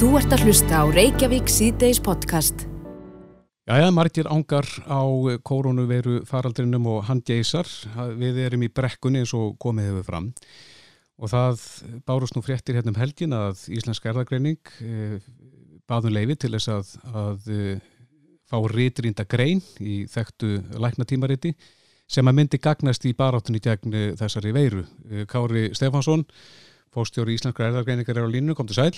Þú ert að hlusta á Reykjavík síðdeis podcast. Jæja, margir ángar á koronaviru faraldrinum og handgeisar. Við erum í brekkunni eins og komið hefur fram. Og það bárust nú fréttir hérna um helgin að Íslensk erðagreining eh, baðum leifi til þess að, að eh, fá rítrínda grein í þekktu læknatímariti sem að myndi gagnast í baráttunni gegn eh, þessari veiru. Kári Stefansson, fóstjóri Íslenskar erðagreiningar er á línu, kom til sæl.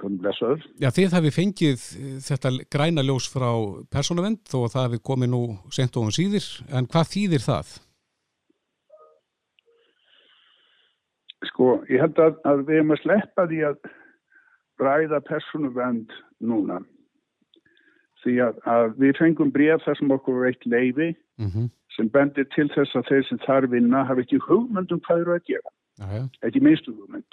Kom blessaður. Já, þið hafi fengið þetta græna ljós frá persónavend þó að það hafi komið nú sent og um síðir, en hvað þýðir það? Sko, ég held að, að við erum að sleppa því að ræða persónuvend núna. Því að, að við fengum bref þar sem okkur veitt leiði Mm -hmm. sem bendir til þess að þeir sem þar vinna hafi ekki hugmynd um hvað eru að gera. Ekki minnstu hugmynd.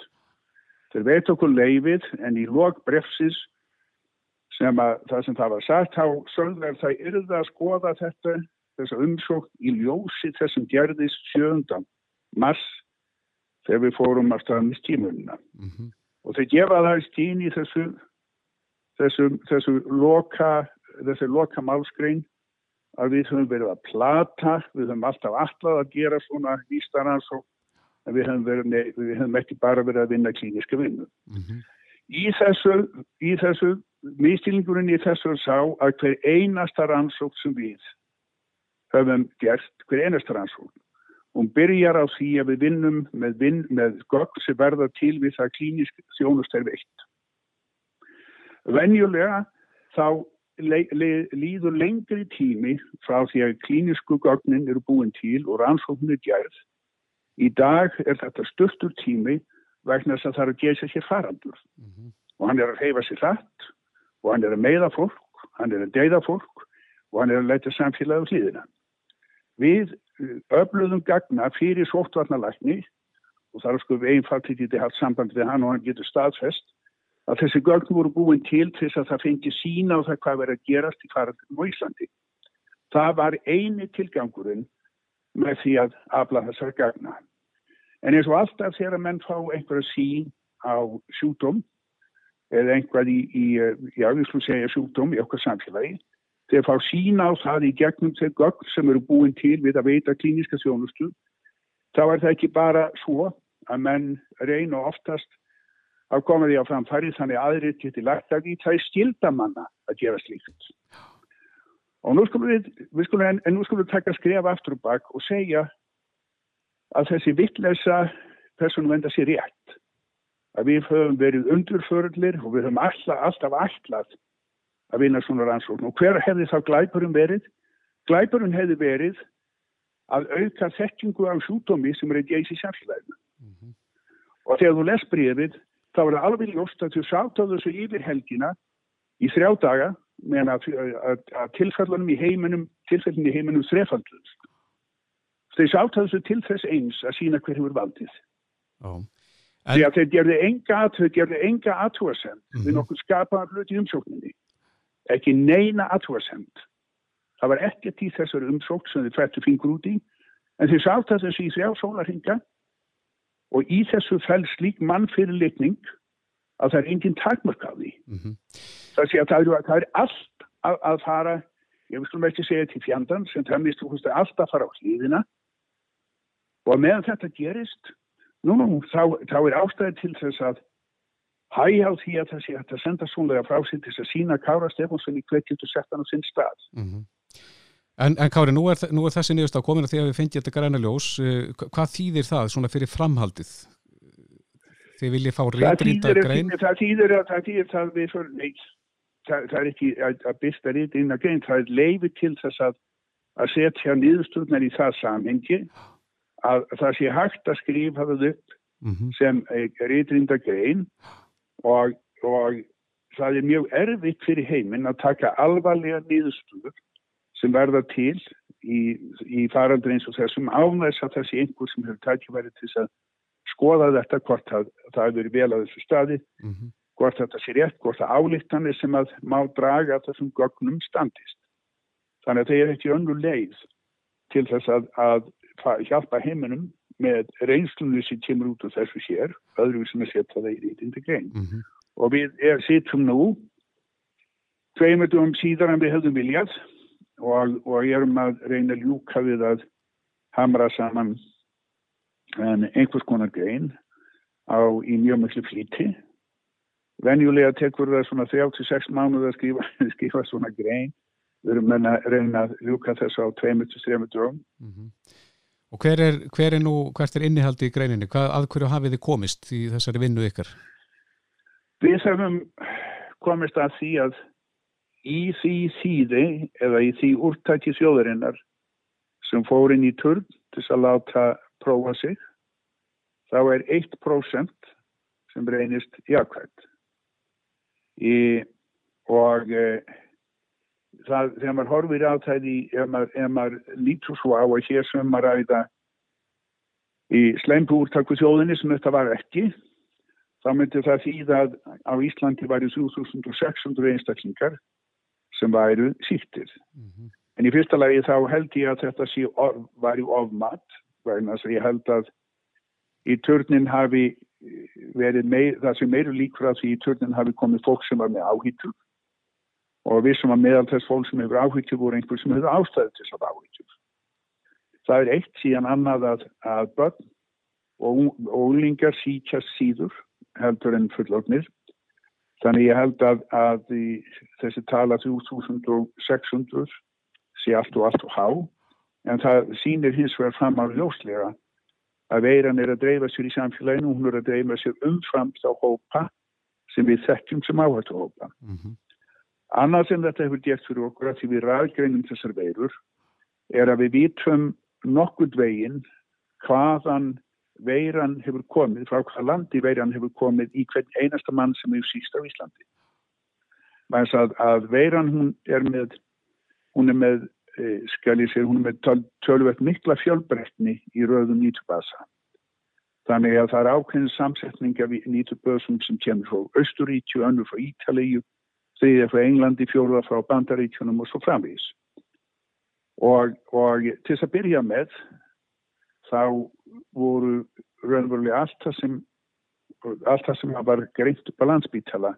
Þeir veit okkur leifið en í lok brefsis sem að það sem það var sagt þá sölver það yrða að skoða þetta þessa umsókn í ljósi þessum gerðist 7. mars þegar við fórum að staðum í stímunina. mm Og þeir gefa það stín í þessu, þessu, þessu loka, þessu loka málskrein að við höfum verið að plata, við höfum alltaf alltaf að gera svona vístaransók en við höfum, nei, við höfum ekki bara verið að vinna klíniska vinnu. Í þessu, í þessu, miðstilingurinn í þessu sá að hver einasta rannsók sem við höfum gert, hver einasta rannsók, hún byrjar á því að við vinnum með, vinn, með gögn sem verða til við það klínisk þjónust er veitt. Venjulega þá le, le, líður lengri tími frá því að klínisku gögnin eru búin til og rannsóknin er gerð. Í dag er þetta stuttur tími vegna þess að það er að gera sér farandur og hann er að reyfa sér hratt og hann er að meiða fólk, hann er að deyða fólk og hann er að leita samfélagi á hlýðina. Við öfluðum gagna fyrir sóttvarnalækni og þar sko við einfalt til þetta samband við hann og hann getur staðfest að þessi gögn voru búin til þess að það fengi sína á það hvað verið að gerast í farandunum á Íslandi. Það var eini tilgangurinn með því að afla þessar gagna. En eins og alltaf þegar menn fá einhverja sín á sjúdóm eða einhvað í, í já, við slúum segja sjúdóm í okkar samfélagi, þegar fá sín á það í gegnum þeir gögn sem eru búin til við að veita klíniska þjónustu, þá er það ekki bara svo að menn reyna oftast að koma því á framfæri þannig aðrið geti lagt að því það er skildamanna að gera slíkt. Og nú skulum við, við skulum, en, en nú skulum við taka skref aftur og bak og segja að þessi vittlesa persónum venda sér rétt. Að við höfum verið undurförðlir og við höfum alltaf, alltaf alltaf að vinna svona rannsókn. Og hver hefði þá glæpurum verið? Glæpurum hefði verið að auka þekkingu á sjúdómi sem er að geysi samfélaginu. Og þegar þú les brefið, þá var það alveg ljóst að þú sátt á þessu yfir helgina í þrjá daga meðan að, að, að tilfellunum í heiminum, tilfellunum í heiminum þrefaldust. Þeir sátt á þessu til þess eins að sína hver hefur valdið. Því En, að þeir gerðu enga, enga aðtúasend Mhm. við nokkuð skapaðan hlut í umsókninni. Ekki neina aðtúasend. Það var ekkert í þessari umsókn sem þeir fættu fingur út í, en þeir sátt að þessu í þrjá sólarhinga og í þessu fæl slík mannfyrirlitning að það er engin takmörk á því. mhm. Það sé að það er, það er allt að, að fara, ég vil ekki segja til fjandan, sem það mistu húst að allt að fara á hlýðina og meðan þetta gerist, nú, nú, þá, þá er ástæði til þess að hægja á því að sé hægt að senda svonlega frá sér til þess að sína Kára Stefánsson í hvert getur sett hann á sinn stað. Mhm. En, en Kári, nú er, nú er þessi niðurst á komin að því að við fengið þetta græna ljós. eh, hva- Hvað þýðir það svona fyrir framhaldið? Þið viljið fá þýðir, grein? það þýðir að það þýðir það við fyrir, nei, það, það er ekki að, að byrsta rít inn að grein, það er leifi til þess að, að setja niðursturnar í það samhengi að það sé hægt að skrifa það upp Mhm. sem rítrinda grein og, og það er mjög erfitt fyrir heiminn að taka alvarlega niðurstöður sem verða til í, í faraldri eins og þessum án þess að það sé einhver sem hefur tækifæri til þess að skoða þetta hvort það, það hefur verið vel á þessu staði, Mhm. hvort þetta sé rétt, hvort það álíktanir sem að má draga þessum gögnum standist. Þannig að það er ekki önnu leið til þess að, að hjálpa heiminum með reynslunni sem kemur út úr þessu sér, öðru sem að setja það í rítindi grein. Mhm. og við er sittum nú tveimundum síðan en við höfðum viljað og, og erum að reyna að ljúka við að hamra saman en einhvers konar grein á í mjög mjög flíti venjulega tekur það svona 36 mánuð að skrifa, skrifa svona grein við erum að reyna að ljúka þess á 2-3 drum mm -hmm. Og hver er, hver er nú, hvert er innihaldi í greininni? Hvað, að hverju hafið þið komist í þessari vinnu ykkar? Við hefum komist að því að í því síði eða í því úrtæki sjóðurinnar sem fór inn í turn til að láta prófa sig þá er 1% sem reynist jákvæmt og e, það, þegar maður horfir á það í, ef maður, maður lítur svo á að hér sem maður ræða í slempu úrtakku þjóðinni sem þetta var ekki þá myndi það þýða að á Íslandi væri 3600 einstaklingar sem væru síktir mm -hmm. en í fyrsta lagi þá held ég að þetta sé væri ofmatt vegna þess að ég held að í törnin hafi verið meir, það sem meiru líkur að því í törnin hafi komið fólk sem var með áhýttur og við sem var meðal þess fólk sem hefur áhýttur voru einhver sem hefur ástæði til þess að áhýttur. Það er eitt síðan annað að, að börn og ólingar síkjast síður heldur en fullofnir. Þannig ég held að, að þessi tala 3600 sé allt og allt og há en það sýnir hins vegar fram á ljósleira að veiran er að dreifa sér í samfélaginu og hún er að dreifa sér umfram þá hópa sem við þekkjum sem áhættu hópa. Mm -hmm. Annað sem þetta hefur gert fyrir okkur að því við ræðgreinum þessar veirur er að við vitum nokkuð veginn hvaðan veiran hefur komið, frá hvaða landi veiran hefur komið í hvern einasta mann sem hefur síst á Íslandi. Að, að veiran hún er með, hún er með E, skal ég segja, hún er með tölvöld mikla fjölbreytni í rauðum nýtubasa. Þannig að það er ákveðin samsetning af nýtubösum sem kemur frá Östuríkju, önnur frá Ítalíu, þriðja frá Englandi, fjóruða frá Bandaríkjunum og svo framvís. Og, og til þess að byrja með, þá voru raunverulega allt það sem, allt það sem var greitt upp á landsbítala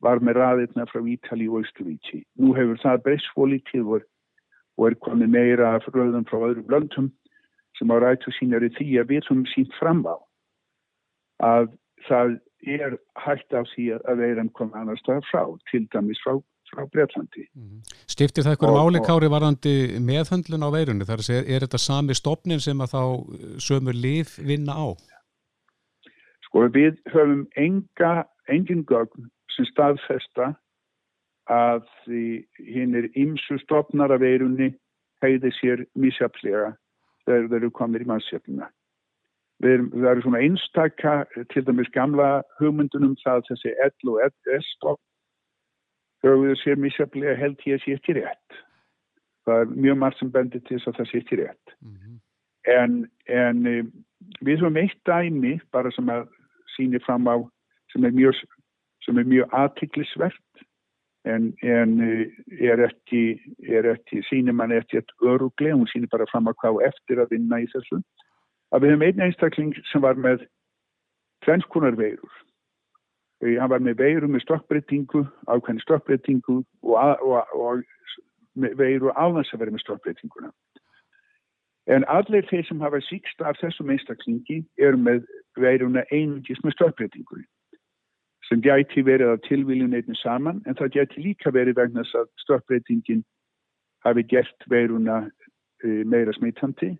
var með raðirna frá Ítalíu og Östuríki. Nú hefur það breyst fólítið og er komið meira rauðum frá öðrum löndum sem á rættu sínar í því að við höfum sínt fram á að það er hægt af því að veiran kom annars það frá, til dæmis frá, frá Breitlandi. Mm -hmm. Stiftir það eitthvað málikári varðandi meðhöndlun á veirunni? Þar er, er þetta sami stopnin sem að þá sömur líf vinna á? Sko við höfum enga, engin gögn sem staðfesta að hinn er ymsu stopnar af veirunni heiði sér misjaflega þegar þeir eru komið í mannsjöfnuna. Það eru svona einstakka, til dæmis gamla hugmyndunum það þessi L og S-stopp höfðu sér misjaflega held ég að sé ekki rétt. Það er mjög margt sem bendir til þess að það sé ekki rétt. Mm -hmm. En, en eh, við höfum eitt dæmi bara sem að síni fram á sem er mjög, mjög aðtiklisvert en, en eh, er ekki, ekki sínir mann eftir öruglega, hún sínir bara fram að hvað eftir að vinna í þessu að við hefum einn einstakling sem var með tvenskunar veirur. Eh, hann var með veiru með stokkbreytingu ákveðin stokkbreytingu og, og, og veiru áðans að vera með stokkbreytinguna en allir þeir sem hafa síkst af þessum einstaklingi eru með veiruna einungis með stokkbreytingu sem gæti verið að tilviljum neittinu saman en það gæti líka verið vegna að stökkbreytingin hafi gert veruna e, meira smittandi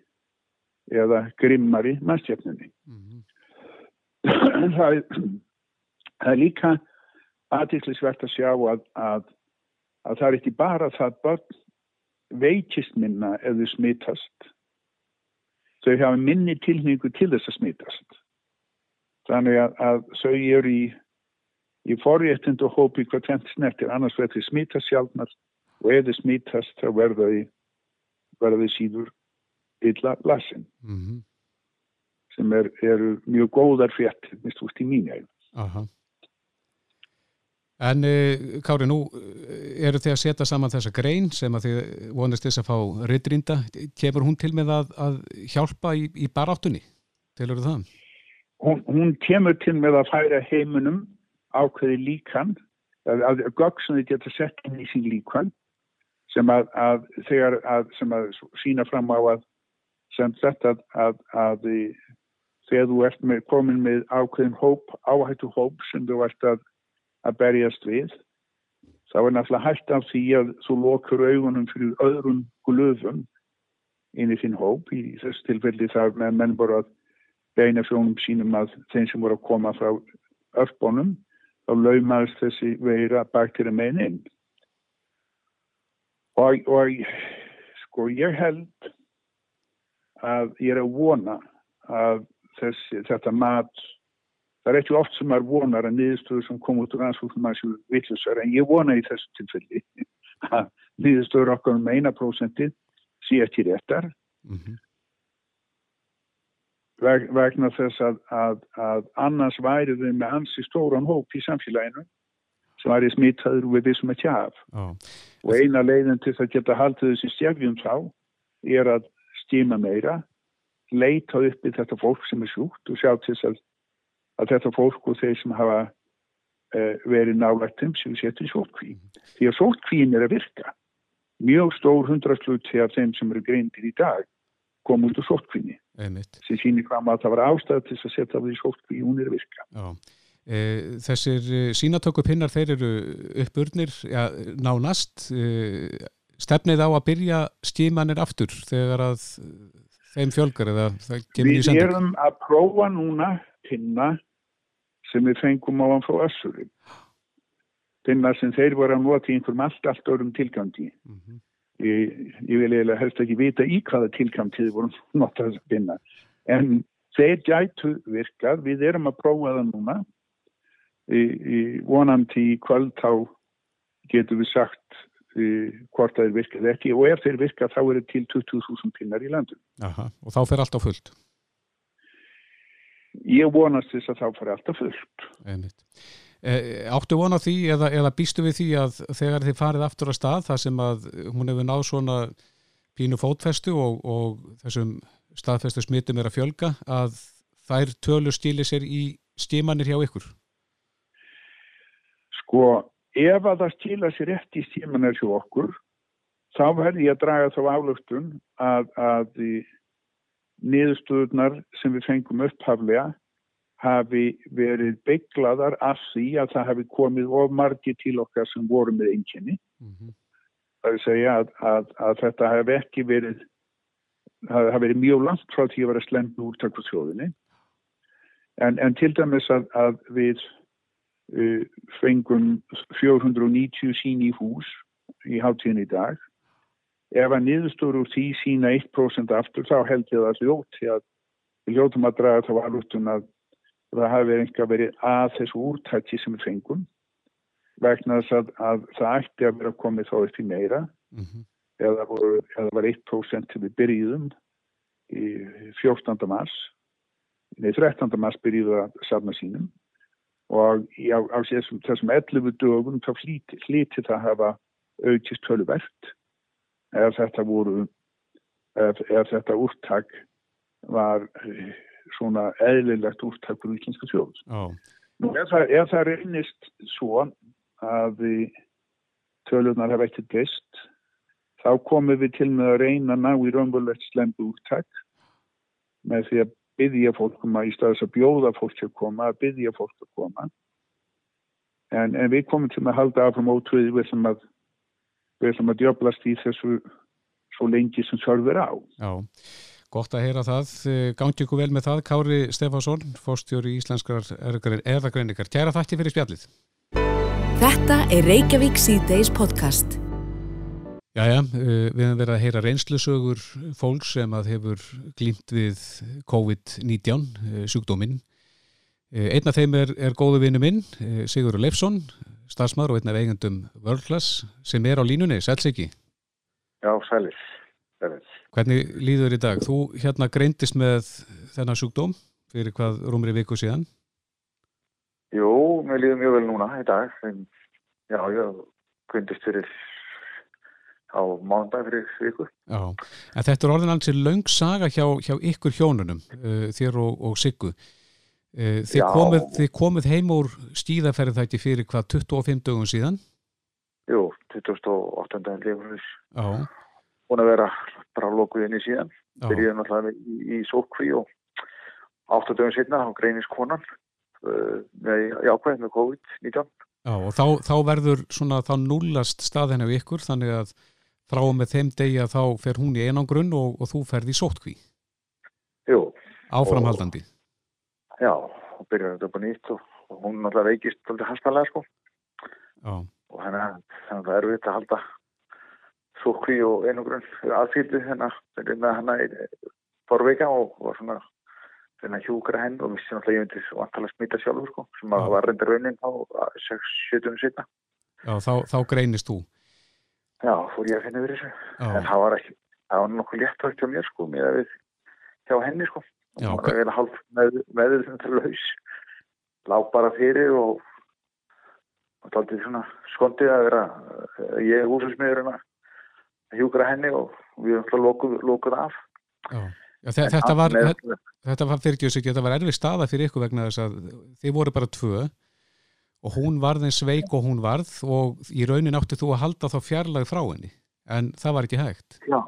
eða grimmari mannstjafnunni. Mm -hmm. það, það er líka aðtillisvert að sjá að, að, að það er ekki bara það börn veikist minna eða smittast. Þau hafa minni tilningu til þess að smittast. Þannig að, að þau eru í í forréttindu hópi hvað tvent snertir annars verður þið smítast sjálfnar og ef þið smítast þá verður þið síður illa lasin mm -hmm. sem er, eru mjög góðar frétt mist úrst í mín eigin En uh, Kári, nú eh, eru þið að setja saman þessa grein sem að þið vonast þess að fá ryttrínda kemur hún til með að, að hjálpa í, í baráttunni? Tilur það? Hún, hún kemur til með að færa heiminum ákveði líkan, að, að gögg sem þið geta sett inn í sín líkan sem að, að þegar að, sem að sína fram á að sem þetta að, að þegar þú ert með, komin með ákveðin hóp, áhættu hóp sem þú ert að, að berjast við þá er náttúrulega hægt af því að þú lokur augunum fyrir öðrum glöfum inn í þinn hóp. Í þessu tilfelli þar með menn bara að beina sjónum sínum að þeim sem voru að koma frá örfbónum þá laumaðist þessi veira bakterja megin inn og, og sko ég held að ég er að vona að þessi, þetta mat það er ekki oft sem maður vonar að niðurstöður sem kom út úr ansvöldum að séu vittlusar en ég vona í þessu tilfelli að niðurstöður okkar um eina prósenti sé ekki réttar mm -hmm. Veg, vegna þess að, að, að annars væri þau með ansi stóran hóp í samfélaginu sem væri smittaður við þessum ekki af oh. og eina leiðin til að geta haldið þessi stjæfjum þá er að stíma meira leita upp í þetta fólk sem er sjúkt og sjá til þess að, að þetta fólk og þeir sem hafa uh, verið nálægtum sem setur sótkvín. Því að sótkvín er að virka. Mjög stór hundrasluti af þeim sem eru greindir í dag kom út úr sótkvíni. Sem sýnir fram að það var ástæð til að setja það í sótkvín, hún er að virka. Já. E, þessir e, sínatöku pinnar þeir eru uppurnir ja, nánast stefnið á að byrja stímanir aftur þegar að þeim fjölgar eða það kemur í sending? Við erum að prófa núna pinna sem við fengum á hann frá Össurum. Pinna sem þeir voru að nota í einhverjum allt, allt örum tilgangi. Mm -hmm. ég, ég vil eiginlega helst ekki vita í hvaða tilgangi þið voru nota þess að pinna. En þeir gætu virkað, við erum að prófa það núna. Í, í vonandi í kvöld þá getur við sagt hvort það er virkað ekki og ef þeir virkað þá er þetta til 20.000 pinnar í landun. Aha, og þá fer allt á fullt? Ég vonast þess að þá fer allt á fullt. E, áttu vona því eða, eða býstu við því að þegar þið farið aftur á stað þar sem að hún hefur náð svona pínu fótfestu og, og þessum staðfestu smittum er að fjölga að þær tölur stíli sér í stímanir hjá ykkur? Sko ef að það stila sér rétt í stímanar hjá okkur þá verði ég að draga þá álöftun að, að niðurstöðunar sem við fengum upphaflega hafi verið bygglaðar af því að það hafi komið of margi til okkar sem voru með einnkynni mm -hmm. það er að segja að, að, að þetta hafi ekki verið það hafi verið mjög langt frá því að vera slemdu úr takkusjóðinni en, en til dæmis að við uh, fengum 490 sín í hús í háttíðin í dag. Ef að niðurstóru úr því sína 1% aftur þá held ég það ljótt því að við ljótum að draga þá alveg að það hafi einhver verið að þessu úrtætti sem við fengum vegna þess að, að það ætti að vera komið þá eftir meira mm -hmm. eða, voru, eða var 1% til við byrjuðum í 14. mars nei 13. mars byrjuðu að safna sínum og á, á þessum, þessum 11 dögum þá hlíti, hlíti það hafa aukist töluvert ef þetta voru ef, ef þetta úrtak var eh, svona eðlilegt úrtak fyrir íslenska sjóðs oh. Nú ef það, ef það reynist svo að tölunar hafa ekkert gist þá komum við til með að reyna ná í raunverulegt slembu úrtak með því að byggja fólk um að í staðis að bjóða fólk að koma, að byggja fólk að koma. En, en við komum til að halda áfram ótrúið við ætlum að við ætlum að djöblast í þessu svo lengi sem sörfur á. Já, gott að heyra það. Gangi ykkur vel með það, Kári Stefánsson fórstjóri í Íslenskar erðagreinikar Kæra þætti fyrir spjallið. Þetta er Reykjavík C-Days podcast Jæja, eh, við hefum verið að heyra reynslusögur fólks sem að hefur glýmt við COVID-19 eh, sjúkdóminn. Eh, einn af þeim er, er góðu vinnu minn, Sigur Leifsson, stafsmaður og einn af eigendum Class sem er á línunni. Sæls ekki? Já, sælis. sælis. Hvernig líður í dag? Þú hérna greintist með þennan sjúkdóm fyrir hvað rúmri viku síðan? Jú, mér líður mjög vel núna í dag. Já, ég greintist fyrir á mándag fyrir ykkur. Já, en þetta er orðin alls í laung saga hjá, hjá ykkur hjónunum, uh, þér og, og Siggu. Eh, Þið Já. komuð, þið komuð heim úr skíðaferð þætti fyrir hvað 25 dögum síðan? Jú, 28. held ég fyrir Já, búin að vera bara lokuð inn í síðan. Byrjuði náttúrulega í, í sótkví og 8 dögum setna þá greinist konan uh, með jákvæð með COVID-19. já og þá, þá verður svona þá núlast staðin af ykkur þannig að frá og með þeim degi að þá fer hún í einangrun og, og þú ferð í sótkví Jú, áframhaldandi. já, og byrjuði þetta upp á nýtt og, og hún náttúrulega veikist alltaf hastalega sko. Já, og þannig að það er erfitt að halda sótkví og einogrun aðfýldu hennar með hennar í forveika og var svona að hjúkra henn og vissi náttúrulega ég myndi vantala smita sjálfur sko, sem Já. var reynda raunin á 6-7 setna. já þá, þá greinist þú. Já, fór ég að finna yfir þessu. En það var ekki, það var nokkuð léttvægt hjá mér sko, með að við hjá henni sko. Já, hva- var eiginlega hálf með, með þetta laus. Lá bara fyrir og og það er svona skondið að vera eh, ég húsasmiðurinn að hjúkra henni og við erum alltaf lokuð, lokuð af. já. já þe- þetta var, Með, þetta var fyrir ekki þetta var erfið staða fyrir ykkur vegna þess að þið voru bara tvö og hún varð eins veik og hún varð og í raunin átti þú að halda þá fjarlag frá henni. En það var ekki hægt. Já,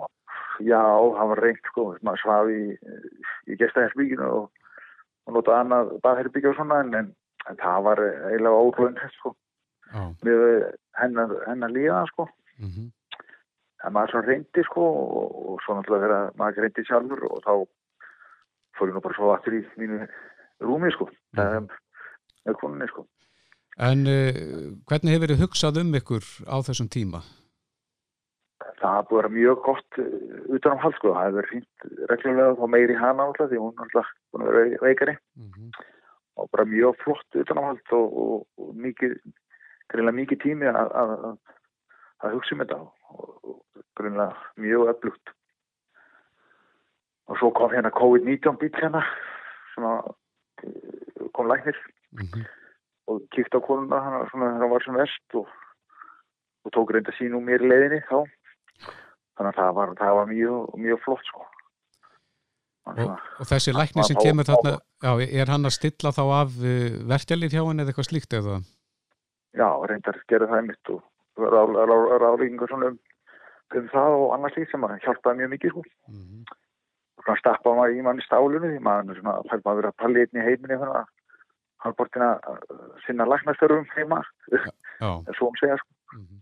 já, það var reynd sko, maður svaf í, í gestahersbygginu og, og nota annað baðherbyggja og svona en, en, en það var eiginlega óglönd sko, Já, með hennar, hennar líða sko. mhm, en maður svo reyndi sko og, og svo náttúrulega þegar maður reyndi sjálfur og þá fór ég nú bara svo aftur í mínu rúmi sko mm. með koninni sko En uh, hvernig hefur þið hugsað um ykkur á þessum tíma? það hafði búið að vera mjög gott uh, utan á hald sko, það hefði verið fínt reglulega þá meiri hana alltaf því hún er alltaf búin að vera veikari. Mhm, og bara mjög flott utan á hald og, og, og mikið greinlega mikið tími að, að, að, hugsa um þetta og, greinlega mjög öflugt. Og svo kom hérna COVID-19 bíl hérna sem uh, kom læknir. Mhm, og kíkti á konuna hann svona hann var sem verst og, og tók reynda sín úr mér í leiðinni þá. Þannig að það var, það var mjög, mjög flott sko. Og, svona, og þessi læknir sem kemur þarna, já, er hann að stilla þá af uh, verkjalið hjá henni eða eitthvað slíkt eða? já, reyndar gerði það einmitt og ráðlíkingar svona um, um það og annars líkt sem að hjálpaði mjög mikið sko. Mhm, og hann stappaði í manni stálunni því maður svona, fær maður að palli einn í heiminni þannig að hann bortin að sinna læknastörfum heima Já, svo um segja sko mhm.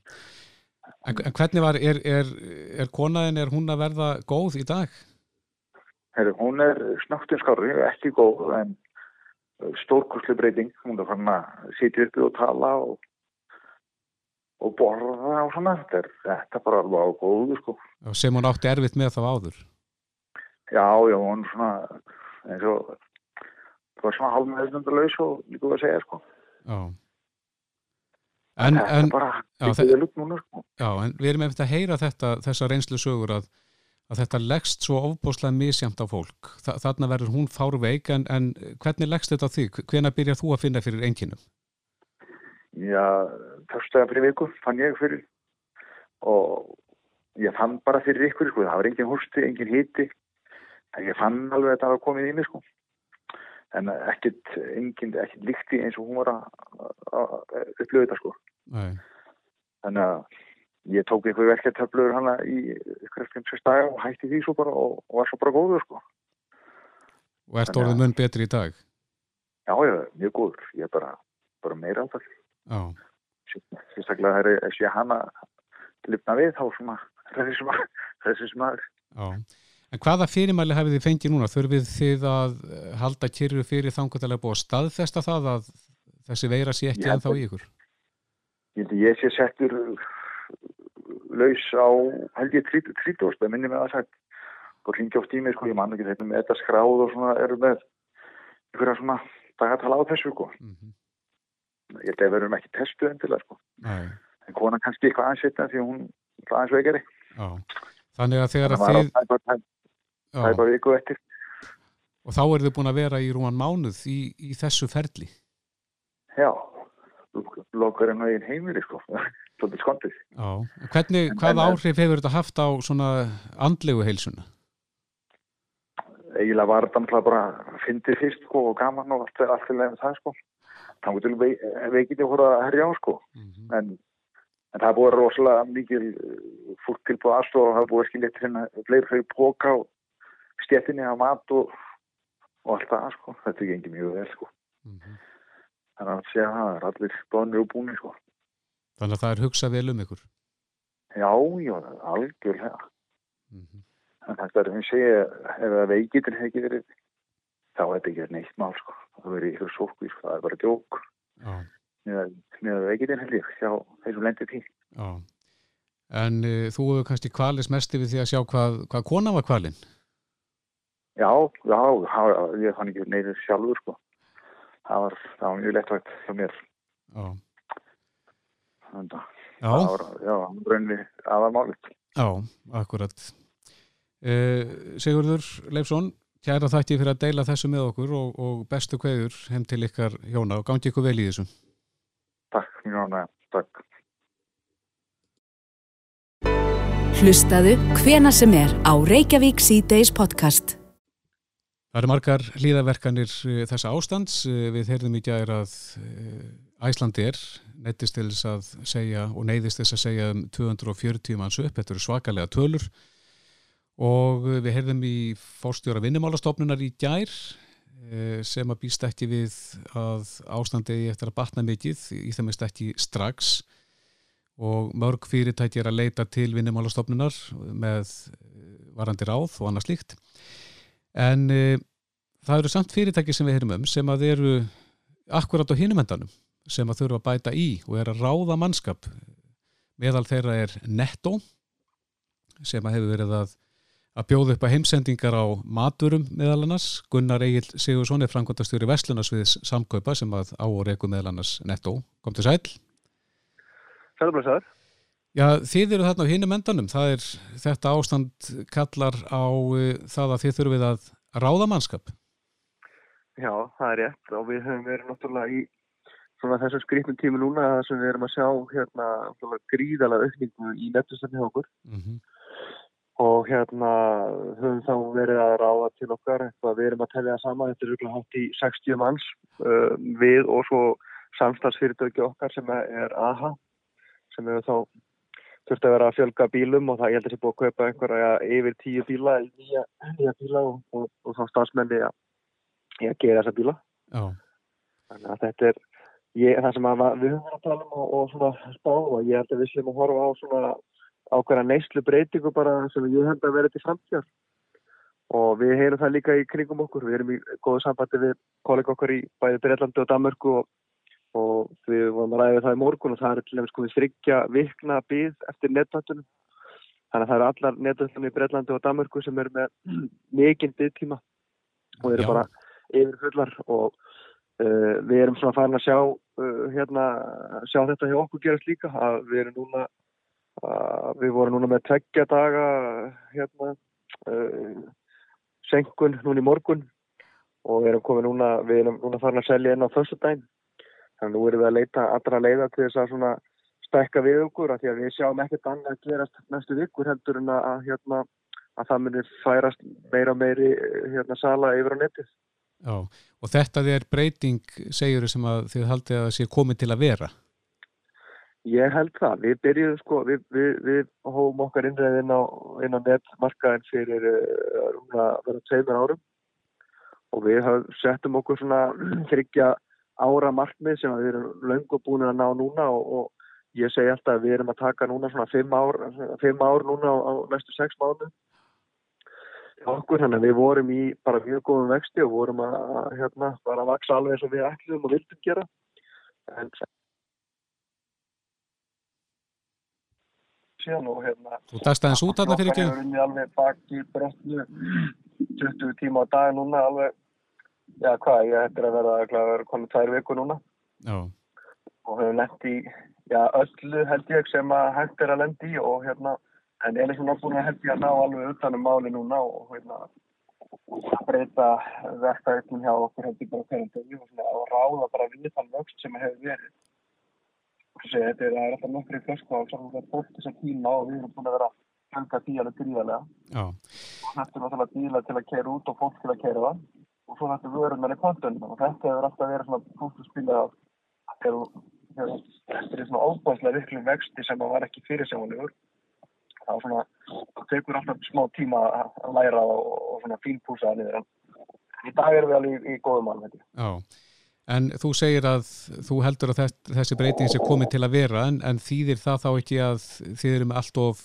En, en hvernig var, er, er, er konaðin, er hún að verða góð í dag? Heru, hún er snögtum skári, ekki góð en stórkurslu breyting hún er fann að sitja uppi og tala og, og borða og svona þetta er, þetta er bara alveg á góðu sko Já, Sem hún átti erfitt með þá áður? já, já, hún er svona eins og það var svona hálfmeðnundalaus og líka að segja sko Já. En, en, já, núna sko já, en við erum eftir að heyra þetta, þessa reynslu sögur að, að þetta leggst svo ofbúslega misjamt á fólk. Þa, þarna verður hún fárveik, en, en hvernig leggst þetta þig? Hvena byrjar þú að finna fyrir einkinum? já, þörstæða fyrir viku fann ég fyrir og ég fann bara fyrir ykkur sko, það var engin hústi, engin hiti en ég fann alveg að þetta var komið í mig sko en ekkert, engin, ekkert líkti eins og hún var að að- að upplöðu þetta sko Nei. þannig að ég tók einhver verkeftöflur hana í ykkur eftir um daga og hætti því svo bara og, og var svo bara góður sko Og ert að- orðið mun betri í dag? já, já, mjög góður, ég er bara, bara meira áfall Já. sérstaklega þegar ég sé hana lifna við þá svona þessi sem að, þessi sem að Já. En hvaða fyrirmæli hafið þið fengið núna? Þurfið þið að eh, halda kyrru fyrir þangutalega búið að staðfesta það að þessi veira sé ekki ennþá að- í ykkur? ég að ég sé settur laus á held ég 30, það minni með að sagt og hringi oft í mig sko, ég man ekki þetta með þetta skráð og svona eru með einhverja svona dagatala á þessu sko Mm ég held að við erum ekki testuð endilega sko en konan kannski eitthvað aðeins setna því að hún aðeins veikari Já. Þannig að þegar að að þið... það Já. tæpa viku eftir Og þá eru þið búin að vera í rúan mánuð í, í þessu ferli. já, lokar en veginn heimili sko svolítið skondið. Hvernig, hvað áhrif hefur þetta haft á svona andlegu heilsuna? eiginlega var þetta náttúrulega bara fyndið fyrst sko og gaman og allt, allt til nefn það sko. Það mútið vei, veikindi voru að herja á sko. Mhm. En, en það er búið rosalega mikil uh, fólk tilbúið aðstofa og það er búið að skilja til hérna fleiri fyrir póka og stjettinni á mat og, og allt það sko. Þetta er gengið mjög vel sko. Mhm. Þannig að segja það er allir bóðinir og búinir sko. Þannig að það er hugsað vel um ykkur. Já, já, algjörlega. Mhm. En þetta er sem ég segja, ef það veikitir hefði ekki verið, þá er þetta ekki neitt mál sko. Það verið ykkur sókvís, það er bara djók. Með að veikitir held ég, hjá þessum lendir tí. já. En uh, þú hefur kannski kvalis mest yfir því að sjá hvað, hvað kona var kvalinn. Já, já, ég fann ekki neyður sjálfur sko. Það var, það var mjög lettvægt hjá mér. Já, Þannig að já, það var, já, raunni aðarmálið. já akkurat. Uh, Sigurður Leifsson, kæra þætti fyrir að deila þessu með okkur og, og bestu kveður heim til ykkar hjóna og gangi ykkur vel í þessu. Takk, mjög ánægja, takk. Hlustaðu hvena sem er á Reykjavík C-Days podcast. Það eru margar hlýðaverkanir eh, þessa ástands. Eh, Við heyrðum í gæðir að Æslandir nettist til þess að segja og neyðist þess að segja um 240 manns upp. Þetta eru svakalega tölur og eh, við heyrðum í fórstjóra vinnumálastofnunar í eh, sem að býst ekki við að ástandi eftir að batna mikið, í þeim er ekki strax og mörg fyrirtæki er að leita til vinnumálastofnunar með eh, varandi ráð og annað slíkt. En e, það eru samt fyrirtæki sem við heyrum um sem að eru akkurat á hinumendanum sem að þurfa að bæta í og er að ráða mannskap. Meðal þeirra er Netto sem að hefur verið að, að bjóða upp að heimsendingar á maturum meðal annars. Gunnar Egil Sigursson er framkvæmtastjóri Veslunarsviðs samkaupa sem að á og reyku meðal annars Netto. Kom til sæl. Sælumlesaður. Já, þið eru þarna á hinum endanum. Það er, þetta ástand kallar á uh, það að þið þurfið að ráða mannskap. Já, það er rétt og við höfum verið náttúrulega í svona þessum skrýtnum tími núna sem við erum að sjá hérna gríðalega aukningu í nettustarni hjá okkur Mm -hmm. og hérna höfum þá verið að ráða til okkar eitthvað við erum að tellja það saman, þetta er rúglega hátt í 60 manns uh, við og svo samstagsfyrirtöki okkar sem er AHA sem hefur þá þurft að vera að fjölga bílum og það ég held að það er búið að kaupa einhverja yfir tíu bíla í nýja, nýja bíla og, og, og þá stafsmenni að, að gera þessa bíla. Já, þannig að þetta er ég, það sem að, við höfum verið að tala um og, og svona spá og ég held að við séum að horfa á svona ákveðra neyslu breytingu bara sem ég held að vera til framtíðar. Og við heyrum það líka í kringum okkur við erum í góðu sambandi við kollega okkar í bæði Breitlandi og Danmörku og, og við vorum að ræða það í morgun og það er til dæmis komið þryggja vikna byð eftir netvættunum þannig að það eru allar netvættunum í Breitlandi og Danmörku sem eru með mikinn byðtíma og eru Já. bara yfir fullar. Og uh, við erum svona farin að sjá uh, hérna, sjá þetta hjá okkur gerast líka að við erum núna uh, við vorum núna með tveggja daga hérna uh, senkun núna í morgun. Og við erum komið núna, við erum núna farin að selja inn á föstudaginn þannig að nú erum við að leita allra leiða til þess að svona stækka við okkur af því að við sjáum ekkert annað að gerast næstu vikur heldur en að, hérna að það munir færast meira og meiri hérna sala yfir á netið já. Og þetta er breyting, segjur sem að þið haldið að sé komið til að vera. Ég held það. Við byrjuðum sko, við, við, við hófum okkar innræðin á, inn á netmarkaðin fyrir rúmlega að vera tveimur árum og við settum okkur svona þryggja ára markmið sem við erum löngu búin að ná núna og, og ég segi alltaf að við erum að taka núna svona fimm ár, fimm ár núna á, á næstu sex mánu okkur þannig að við vorum í bara mjög góðum vexti og vorum að hérna bara að vaksa alveg eins og við ætlum og vildum gera en síðan og hérna Þú dagst aðeins út þarna fyrir Okkar ekki? hefur unnið alveg baki brotnu 20 tíma á dag núna alveg, já hvað, ég hættir að vera að vera konið tvær viku núna Já, og hefur lent í, já öllu held ég sem að hægt er að lendi í og hérna, en er búin að held ég að ná alveg utanum máli núna og hérna að breyta verkefnum hjá okkur ég bara hverjum degi og að ráða bara við þann vöxt sem hefur verið. Þessi, þetta er, alltaf nokkri flösku á fólk þess að tíma og við erum búin að vera að hanga því alveg gríðarlega. já. þetta er náttúrulega díla til að kæra út og fólk til að kæra það og svo þetta vörunar í kontunum og þetta hefur alltaf verið svona punktuspilið að þetta er svona óbáðslega viklu vexti sem að var ekki fyrirsjáðanlegur þá svona, tekur alltaf smá tíma að læra og, og svona fínpúsa að niður. En í dag erum við alveg í, í góðum mann Já, en þú segir að þú heldur að þessi breyting sé komið til að vera en, en þýðir það þá ekki að þið eru með allt of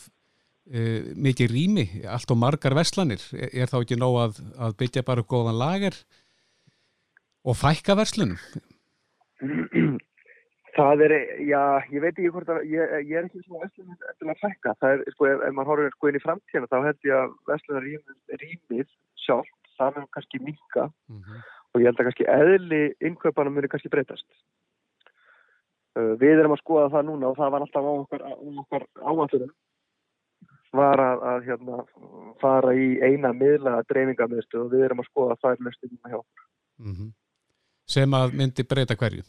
uh, mikið rými, allt of margar veslanir er, er þá ekki nóg að, að byggja bara góðan lager og fækka verslunum? Það er, já, ég veit ekki hvort að, ég, ég er ekki svona vestlunum eftir að fækka. Það er, sko, ef, ef maður horfir sko inn í framtíðana, þá held ég að vestlunar rýmið sjálf, það verður kannski minka mm -hmm. og ég held að kannski eðli innkaupanum muni kannski breytast. Uh, við erum að skoða það núna og það var alltaf á okkar, okkar áanþurum var að, að hérna, fara í eina miðla dreifingamöðstu og við erum að skoða það er löstum hjá. Mm -hmm. Sem að myndi breyta hverju?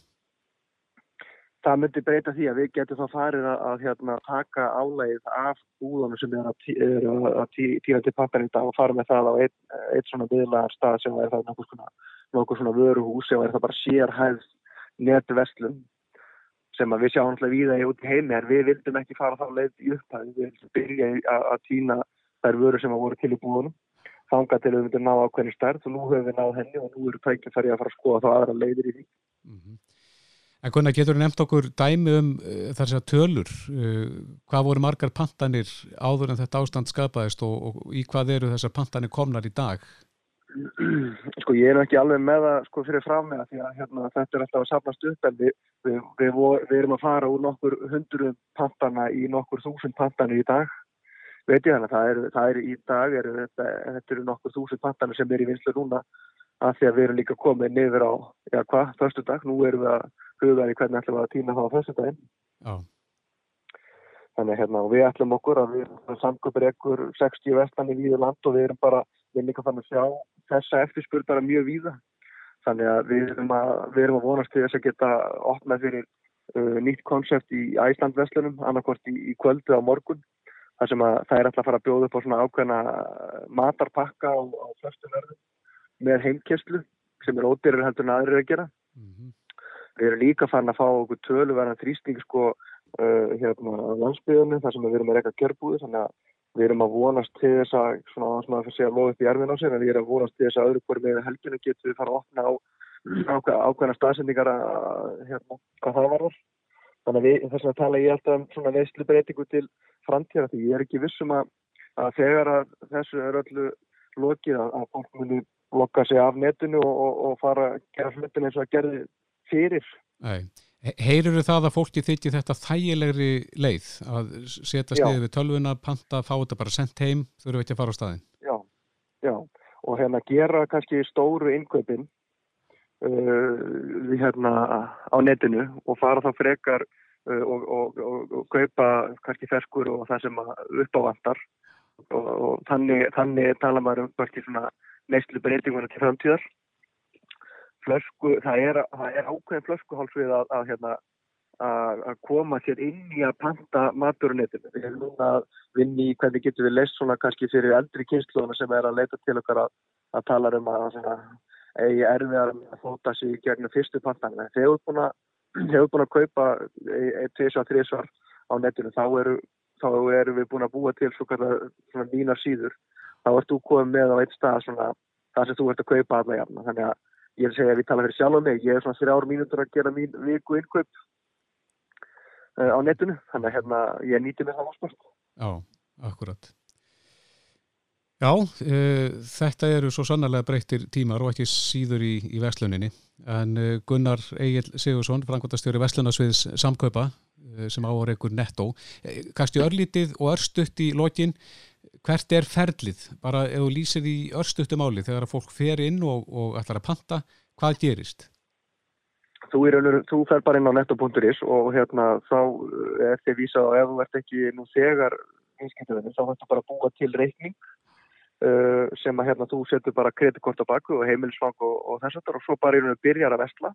það myndi breyta því að við getum þá farið að, að hérna, taka áleið af búðunum sem er að, að týra til pappanita og fara með það á eitt, eitt svona viðlagar stað sem er það nokkuð svona, svona vöruhús sem er það bara sérhæð netverslun sem við sjáum alltaf við það út í heimi en við vildum ekki fara þá leið í upphæði við vildum byrja að, að týna þær vöru sem að voru til í búðunum þanga til við myndum ná ákveðni stærð og nú höfum við náð henni og nú eru tækið þar ég að fara að skoða þá aðra leiðir í því mm -hmm. En hvernig getur þú nefnt okkur dæmi um uh, þar sem tölur, uh, hvað voru margar pantanir áður en þetta ástand skapaðist og, og í hvað eru þessar pantanir komnar í dag? Sko ég er ekki alveg með það sko fyrir fram með það því að hérna, þetta er alltaf að sapnast upp en við, við, við, við erum að fara úr nokkur hundru pantana í nokkur þúsund pantanir í dag. Veit ég að það er, það er í dag, er, þetta, þetta eru nokkur þúsund pantanir sem er í vinslu núna að því að við erum líka komið niður á, já hvað, förstu dag, nú erum við að hugaði hvernig ætlum við að týna það á þessu daginn. Oh. Þannig hérna og við ætlum okkur að við erum samkvöpur ekkur 60 vestan í land og við erum bara, við erum líka fann að sjá þessa eftirspurð bara mjög víða. Þannig að við erum að, við erum að vonast til þess að geta opnað fyrir uh, nýtt konsept í Æslandveslunum, annarkort í, í kvöldu á morgun. Það sem að það er alltaf að fara að bjóða upp á svona ákveðna matarpakka á, á flestum verðum með heimkesslu sem er ódýrar heldur en aðrir að gera. Mm -hmm. Við erum líka fann að fá okkur töluverðan þrýsting sko uh, hérna á landsbyðunum þar sem við erum að reyka kjörbúði þannig að við erum að vonast til þess að svona að segja loð upp í erfin á sig en við erum að vonast til þess að öðru hverju með helginu getur við fara að opna á ákveðna staðsendingar að hérna hvað það varður. Þannig að við, þess að tala ég alltaf um svona veistlu breytingu til framtíða því ég er ekki vissum að, að þegar að þessu er öllu lokið að, að fólk muni lokka sig af netinu og, og, og fara að gera hlutin eins og að gerði fyrir. Heyrur það að fólki þykji þetta þægilegri leið að setja stiðið við tölvuna, panta, fá þetta bara sendt heim, þurfum við ekki að fara á staðin? Já, já, og hérna gera kannski stóru innkaupin uh, hérna á netinu og fara þá frekar uh, og, og, og, og kaupa kannski ferskur og það sem uppávandar og þannig, þannig tala maður um kannski svona neistlu breytinguna til framtíðar flösku, það er, það er ákveðin flöskuháls við að, að, hérna, að, að koma sér inn í að panta maturunetinu. Við erum núna að vinni í hvernig getur við leist svona kannski fyrir eldri kynsluðuna sem er að leita til okkar að tala um að svona, eigi erfiðar að fóta í gegnum fyrstu pantanina. Þegar við hefur búin að kaupa tviðsvar, þriðsvar á netinu þá eru, þá eru við búin að búa til svona nýna síður. Þá ert þú komið með á eitt stað svona það sem þú ert að kaupa alla jafna. Þannig að ég er að segja að við tala fyrir sjálf um mig ég er svona þrjár mínútur að gera mín viku innkaup uh, á netinu. Þannig að hérna ég nýti mig það áspart Já, akkurat. Já, uh, þetta eru svo sannarlega breyttir tímar og ekki síður í, í Vestluninni en uh, Gunnar Egil Sigursson frangvöldastjóri Vestlunasviðs samkaupa sem áreikur nettó. Kasti örlítið og örstutt í lokin hvert er ferlið, bara ef þú lýsir í örstuttum áli þegar að fólk fer inn og, og ætlar að panta, hvað gerist? Þú, er, þú fer bara inn á netto.is og hérna þá eh, er þið vísað og ef þú ert ekki nú þegar einskiptöðinu þá hættu bara að búa til reikning uh, sem að hérna þú setur bara kreditkort á baku og heimilisfang og, og þess aftar og svo bara erum við byrjar að vestla.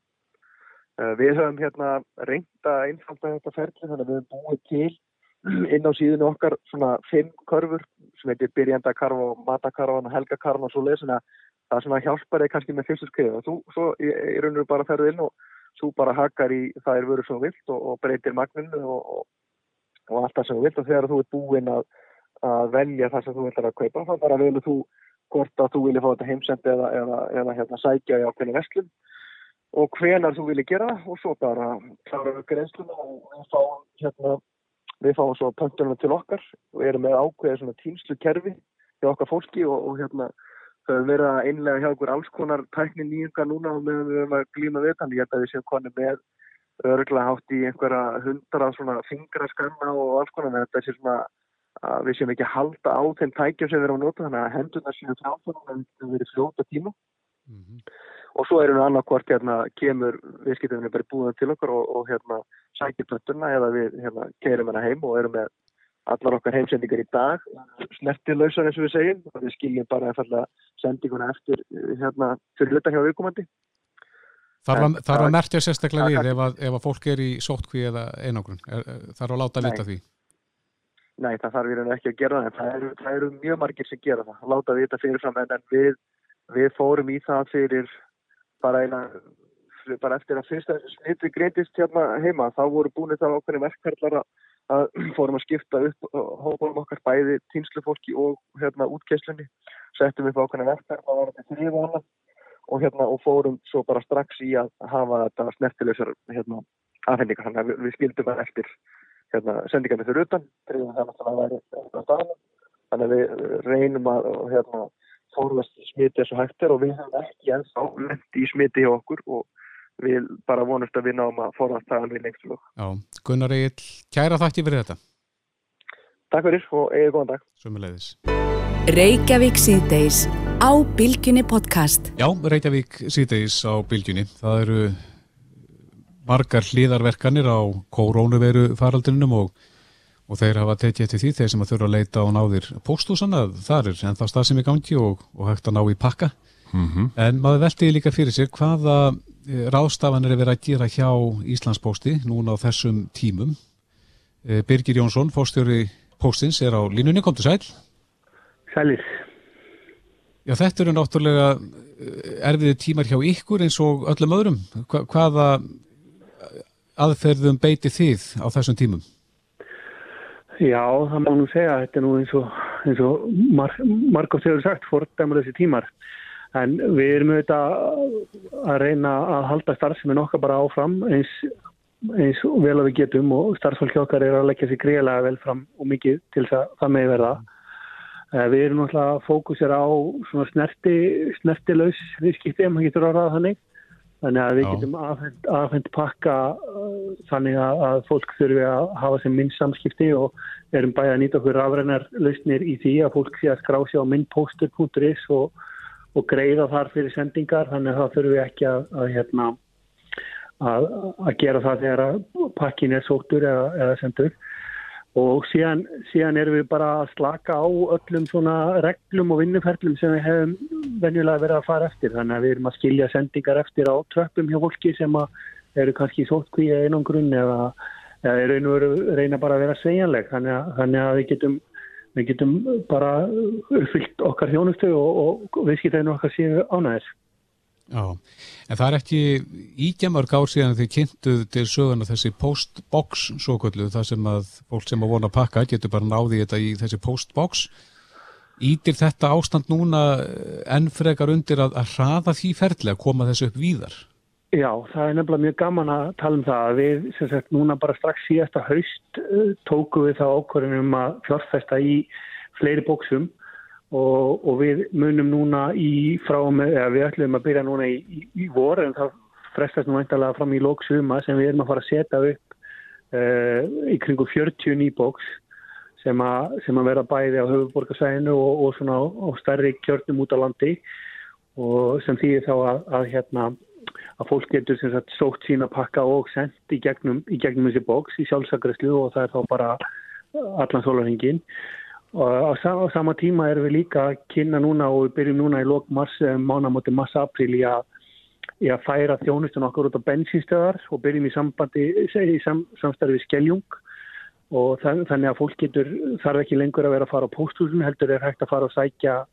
Uh, við höfum hérna reynda einfalda þetta ferli þannig að við höfum búið til inn á síðinu okkar svona fimm körfur sem heitir byrjandakarfa og matakarfan og helgakarfan og svo leiðis það er svona hjálpar þig kannski með fyrstu skrið og þú svo í, í raun og bara ferðu inn og þú bara hakkar í það er vöru svo vilt og, og breytir magninu og, og, allt það sem þú vilt. Og þegar þú ert búinn að, að velja það sem þú vilt að kaupa þá bara velur þú hvort að þú vilja fá þetta heimsendi eða, eða, eða hérna, sækja í ákveðinu vestlum og hvenar þú vilja gera og svo bara klára og við fáum svo pöntunum til okkar og erum með ákveðið svona tímslu kerfi hjá okkar fólki og, og hérna þau að einlega hjá okkur alls konar tækni nýjunga núna og meðan við höfum að glíma við þannig að við séum konið með örgulega hátt í einhverja hundra svona fingraskanna og alls konar en þetta sé svona að við séum ekki að halda á þeim tækjum sem við erum að nota þannig að hendurna séum fráfærum en við verið fljóta tíma mm -hmm. Og svo erum við annarkvart hérna kemur viðskiptunum bara búið til okkur og, og hérna sækir pöttuna eða við hérna keirum hana heim og erum með allar okkar heimsendingar í dag snertilauðsar eins og við segjum. Og við skiljum bara að sendinguna eftir hérna fyrir hluta hjá viðkomandi. Þarf að mertja sérstaklega við ef að, ef að fólk er í sótkví eða einogrun þarf að láta vita því. Nei, það þarf við ekki að gera það það eru, það eru mjög margir sem gera það. Láta vita fyrirfram en við, við fórum í það fyrir bara eina bara eftir að fyrsta smitti greitist hérna heima þá voru búin það ákveðin verkkarlar að fórum að skipta upp hóparum okkar bæði týnslufólki og hérna útkeslunni settum upp þrýða hana og hérna og fórum svo bara strax í að hafa þetta snertilegsar hérna afhendingar. Þannig að við, við skildum það eftir hérna, sendingarnir fyrir utan þannig að við reynum að hérna, fórvast smiti eins og hægt er og við hefum ekki ennþá lendi í smiti hjá okkur og við bara vonumst að við náum að fórvast það alveg lengst og Já, Gunnar Egil, kæra þakki fyrir þetta. Takk fyrir og eigið góðan dag. Sumulegðis Reykjavík síðdeis á Bilginni podcast. Já, Reykjavík síðdeis á Bilginni það eru margar hlýðarverkanir á kórónuveru faraldrinum og, og þeir hafa tekið til því þeir sem að þurfa að leita á náðir póstúsana, það er ennþá stað sem er gangi og, og hægt að ná í pakka mm -hmm. en maður veltiði líka fyrir sér hvaða eh, ráðstafanir er verið að gera hjá Íslandspósti núna á þessum tímum eh, Birgir Jónsson, fórstjóri póstins er á línunni, kom til sæl Sælir Já, þetta eru náttúrulega eh, erfiði tímar hjá ykkur eins og öllum öðrum. Hvaða aðferðum beiti þið á þessum tímum? Já, það má nú segja þetta er nú eins og, og mar, margótt hefur sagt fordæmur þessi tímar. En við erum auðvitað að reyna að halda starfsefinn okkar bara áfram eins, eins vel að við getum og starfsfólki okkar er að leggja sér greiðlega vel fram og mikið til þess að það með verða. Eh, Við erum náttúrulega að fókusera á snerti, snertilaus viðskipti, ef maður getur að ræða þannig Þannig að við getum afhend, afhend pakka uh, þannig að, að fólk þurfi að hafa sem minn samskipti og erum bæði að nýta okkur afrænar lausnir í því að fólk sé að skrá sér á minnposter.is og, og greiða þar fyrir sendingar. Þannig að það þurfi ekki að, að, hérna, að gera það þegar pakkin er sóttur eða, eða sendur og síðan, síðan erum við bara að slaka á öllum svona reglum og vinnuferlum sem við hefum venjulega verið að fara eftir. Þannig að við erum að skilja sendingar eftir á tröppum hjá fólki sem eru kannski sótkví eða einan grunn eða, eða reyna bara að vera sveigjanleg. Þannig þannig að við getum við getum bara uppfyllt okkar þjónustu og, og viðskiptæðinu okkar séu ánæðis Já, en það er ekki ígjamörg ár síðan þið kynntuð til söguna þessi postbox svo kvöldu, það sem að fólk sem að vona að pakka getur bara náðið þetta í þessi postbox Ítir þetta ástand núna enn frekar undir að, að hraða því ferli að koma þessu upp víðar? Já, það er nefnilega mjög gaman að tala um það. Við, sem sagt, núna bara strax síðasta haust uh, tóku við þá ákvörðunum að fjárfesta í fleiri bóksum og, og við munum núna í frá með, eða við ætlum að byrja núna í, í, í vor en það frestast nú eintalega fram í lóksuma sem við erum að fara að setja upp uh, í kringu 40 nýbóks sem sem að vera bæði á höfuborgarsæðinu og, og svona á, stærri kjörnum út á landi. Og sem þýðir þá að, að hérna að fólk getur sem sagt sótt sína pakka og sendt í gegnum, í gegnum þessi bóks í sjálfsagræslu og það er þá bara allan sólarhengin og á, sama tíma erum við líka að kynna núna og við byrjum núna í mars, eh, mánamóti mars-april í í að færa þjónustun okkur út á bensinstöðar og byrjum í sambandi í sam, samstarfið Skeljung og þannig að fólk getur þarf ekki lengur að vera að fara á pósthúsinu heldur er hægt að fara og sækja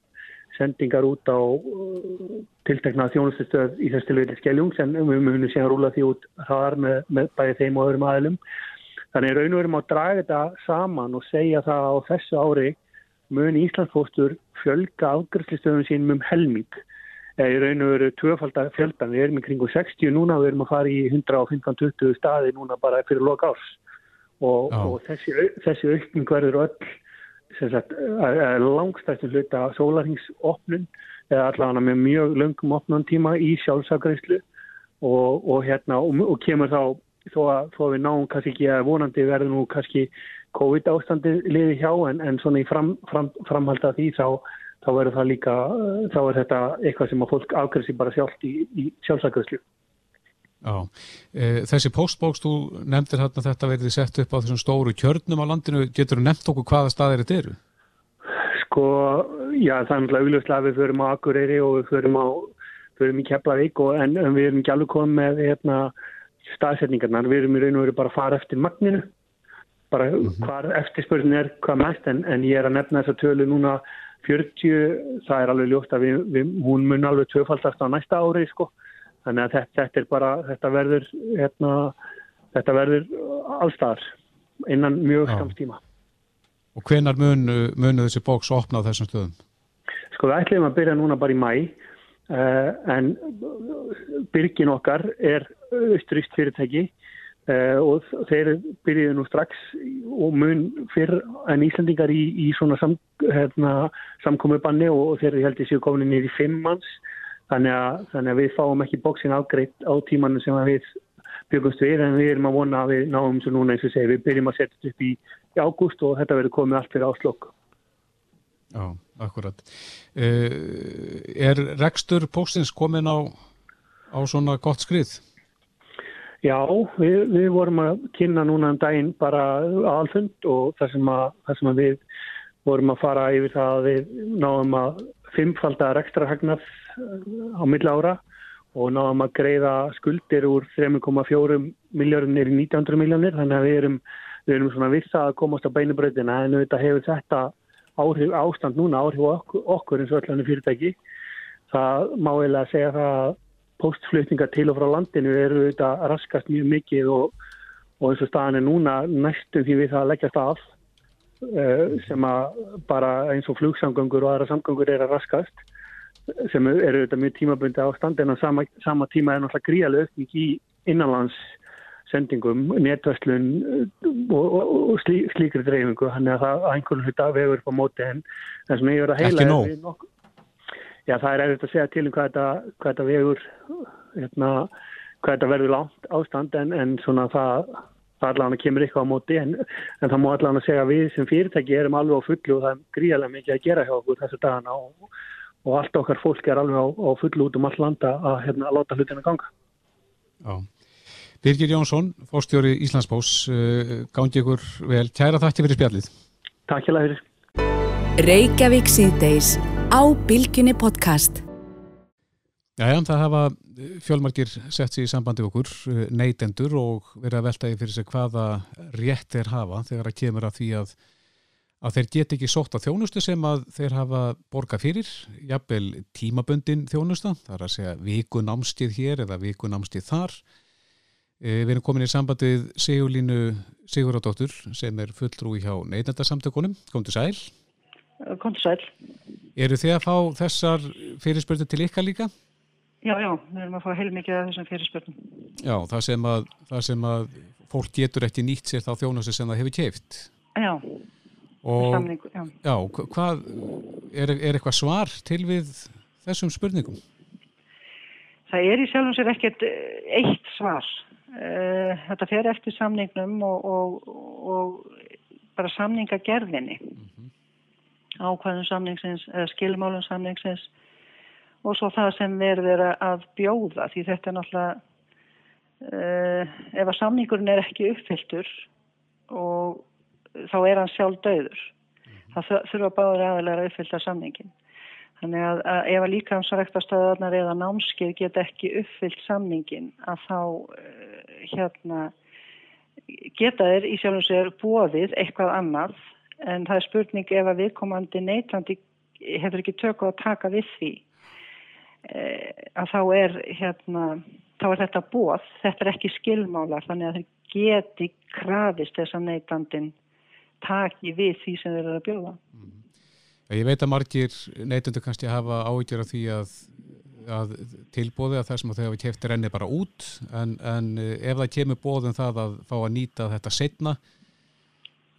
sendingar út á uh, tiltekna þjónustustöð í þess tilvægli skeljungs en við munum síðan rúla því út þar með, með bæði þeim og öðrum aðlum. Þannig raun og verum að draga þetta saman og segja það á þessu ári mun Íslandsfóstur fjölga afgjörslistöðum sínum um helming. Í raun og veru tvöfaldar fjöldan, við erum í kringu 60 núna, við erum að fara í 115-20 staði núna bara fyrir loka árs. Og, og þessi, þessi aukning verður öll langstæstum hluta sólarhingsopnun eða allavega með mjög löngum opnun tíma í sjálfsagreyslu og, og hérna og, og kemur þá þó að, þó að við náum kannski ekki að vonandi verður nú kannski COVID ástandi liði hjá en, en svona í fram, fram, framhalda því þá, þá verður það líka þá er þetta eitthvað sem að fólk afgræsi bara sjálft í, í sjálfsagreyslu Já, e, þessi postbóks, þú nefndir hérna þetta verið sett upp á þessum stóru kjörnum á landinu, getur þú nefnt okkur hvaða staðir þetta eru? Sko, já, það er náttúrulega auðvitað að við förum á Akureyri og við förum, á, förum í Keflavík og, en, en við erum ekki alveg komið með hérna, staðsetningarnar, við erum í raun og veru bara að fara eftir magninu, bara mm -hmm. hvað eftirspörðin er, hvað mest, en, en ég er að nefna þessa tölu núna 40, það er alveg ljóst að við, við, hún mun alveg tvöfaldast á næsta ári, sko. Þannig að þetta, þetta er bara þetta verður hérna, þetta verður allstar innan mjög skamstíma Og hvenar munu, munu þessi bóks opna á þessum stöðum? Sko við ætlum að byrja núna bara í mæ uh, en byrgin okkar er austrist fyrirtæki uh, og þeir byrjuðu nú strax og mun fyrr en Íslandingar í, í svona sam, hérna, samkomiðbanni og, og þeir held í séu komin nýri fimm manns Þannig að, þannig að við fáum ekki bóksin ágreitt á tímanu sem við byggumst við en við erum að vona að við náum svo núna eins og segja við byrjum að setja þetta upp í, í ágúst og þetta verður komið allt fyrir áslokk. Já, akkurat. Uh, er rekstur bóksins komin á, á svona gott skrið? Já, við, við vorum að kynna núna um daginn bara alfund og þar sem, að, þar sem við vorum að fara yfir það að við náum að fimmfaldar ekstra hagnað á milla ára og náðum að greiða skuldir úr 3,4 miljónir í 1900 miljónir þannig að við erum, við erum svona vissa að komast á beinubröðina en þetta hefur þetta áhrif, ástand núna áhrif okkur, okkur eins og öllan fyrirtæki. Það má eiginlega segja það að postflutningar til og frá landinu eru þetta raskast mjög mikið og, og eins og staðan er núna næstum því við það að leggjast af eh, sem að bara eins og flugsamgöngur og aðra samgöngur er að raskast sem eru þetta mjög tímabundi ástand en á sama, sama tíma er náttúrulega gríalega aukning í innanlandssendingum, netvæslun uh, og, og, og slí, slíkri dreifingu, hann er að það einhvern hlut að vegur upp á móti en það sem ég verður að heila er nokk... Já, það er erfitt að segja til um hvað þetta, hvað þetta vegur hérna, hvað þetta verður langt ástand en, en svona það það allavega kemur eitthvað á móti en, en það má allavega segja að við sem fyrirtæki erum alveg á fullu og það er gríalega mikið að gera hjá okkur þessu dagana og og allt okkar fólk er alveg á, á fullu út um all landa að hérna, láta hlutina ganga. Já. Birgir Jónsson, fórstjóri Íslandsbós, uh, gangi ykkur vel. Kæra þakki fyrir spjallið. Takk hjá það fyrir. Á Bilginni podcast. Jæja, það hafa fjölmarkir sett sér í sambandi okkur, neytendur og verið að veltaði fyrir sig hvaða rétt er hafa þegar að kemur að því að að þeir get ekki sótt á þjónustu sem að þeir hafa borgað fyrir, jafnvel tímaböndin þjónusta, það er að segja vikunámstið hér eða vikunámstið þar. E, við erum komin í sambandið Sigurlínu Siguradóttur sem er fulltrúi hjá neitandarsamtökunum. Kom til sæl. Kom til sæl. Eru þið að fá þessar fyrirspörðu til ykkar líka? Já, já, við erum að fá heilmikið af þessum fyrirspörðum. Já, það sem, að, það sem að fólk getur ekki nýtt sér þá þjónustu sem það hefur keift. Já, og Samningu, já. Já, hvað, er, er eitthvað svar til við þessum spurningum? Það er í sjálfum sér ekkert eh, eitt svar. Eh, þetta fer eftir samningnum og, og, og bara samningagerðinni mm -hmm. Ákvæðum samningsins, skilmálum samningsins og svo það sem verður að bjóða því þetta er náttúrulega uh, ef að samningurinn er ekki uppfylltur og þá er hann sjálf döður. Mm -hmm. Það þurfa báður aðalega að uppfylta samningin. Þannig að, að ef að líkamsræktastöðarnar eða námskið get ekki uppfyllt samningin að þá uh, hérna geta þeir í sjálfum sér bóðið eitthvað annað en það er spurning ef að viðkomandi neytandi hefur ekki tökku að taka við því að þá er hérna þá er þetta bóð, þetta er ekki skilmálar þannig að þeir geti krafist þess að neytandin taki við því sem þeir eru að bjóða. Mm. Ég veit að margir neytundu kannski hafa áhyggjur af því að, að tilbóði að það sem þau hafa kæftir enni bara út en, en ef það kemur bóðum það að fá að nýta þetta setna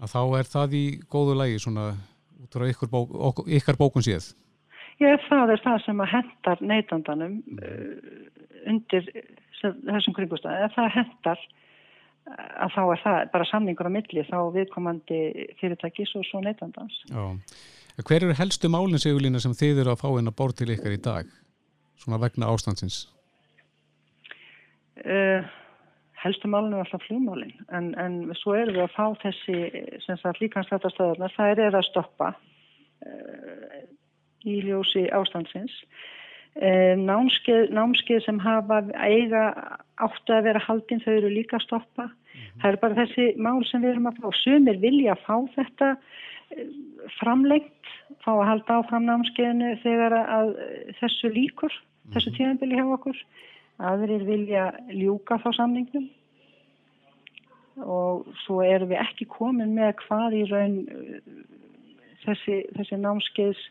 að þá er það í góðu lægi svona út frá ykkar, bók, ykkar bókun síð. Já, það er það sem að hendar neytandanum uh, undir þessum kringustæði. Ef það hendar að þá er það bara samningur á milli þá viðkomandi fyrirtækis og svo neytandans. Já. Hver eru helstu málinn segulína sem þið eru að fá inn að bór til ykkar í dag? Svona vegna ástandsins? Uh, helstu málinn er alltaf flugmálinn en, en svo erum við að fá þessi líkanslættastöðunar, það er að stoppa uh, í ljósi ástandsins. Uh, námskeið, námskeið sem hafa eiga áttu að vera haldinn þau eru líka að stoppa. Mm -hmm. Það er bara þessi mál sem við erum að fá. Sumir vilja að fá þetta framlengt, fá að halda áfram námskeiðinu þegar að þessu líkur, þessu mhm. tíðanbili hjá okkur. Aðrir vilja ljúka þá samningnum og svo erum við ekki komin með hvað í raun þessi, þessi námskeiðs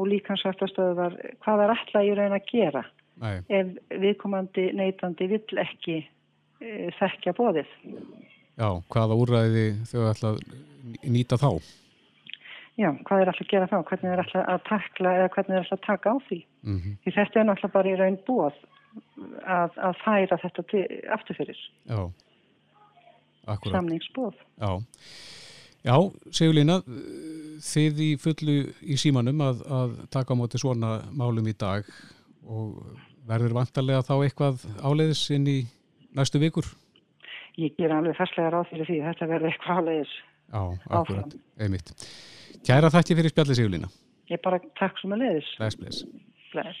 og líkansvartastöðuvar hvað er alltaf í raun að gera Nei. ef viðkomandi neytandi vill ekki e, þekkja bóðið. Já, hvaða úrræði þau ætla að nýta þá? Já, hvað er alltaf að gera þá? Hvernig er alltaf að takla eða hvernig er alltaf að taka á því? Mm -hmm. Því þetta er náttúrulega bara í raun bóð að, að færa þetta til, aftur fyrir. Samningsbóð. Já. Já, Sigurlína, þið í fullu í símanum að, að taka á móti svona málum í dag og verður vantarlega þá eitthvað áleiðis inn í næstu vikur? Ég ger alveg fastlega ráð fyrir því þetta verður eitthvað áleiðis Já, akkurat, einmitt. Kæra þætti fyrir spjalli Sigurlína. Ég bara takk sem að leiðis. Bless. Bless.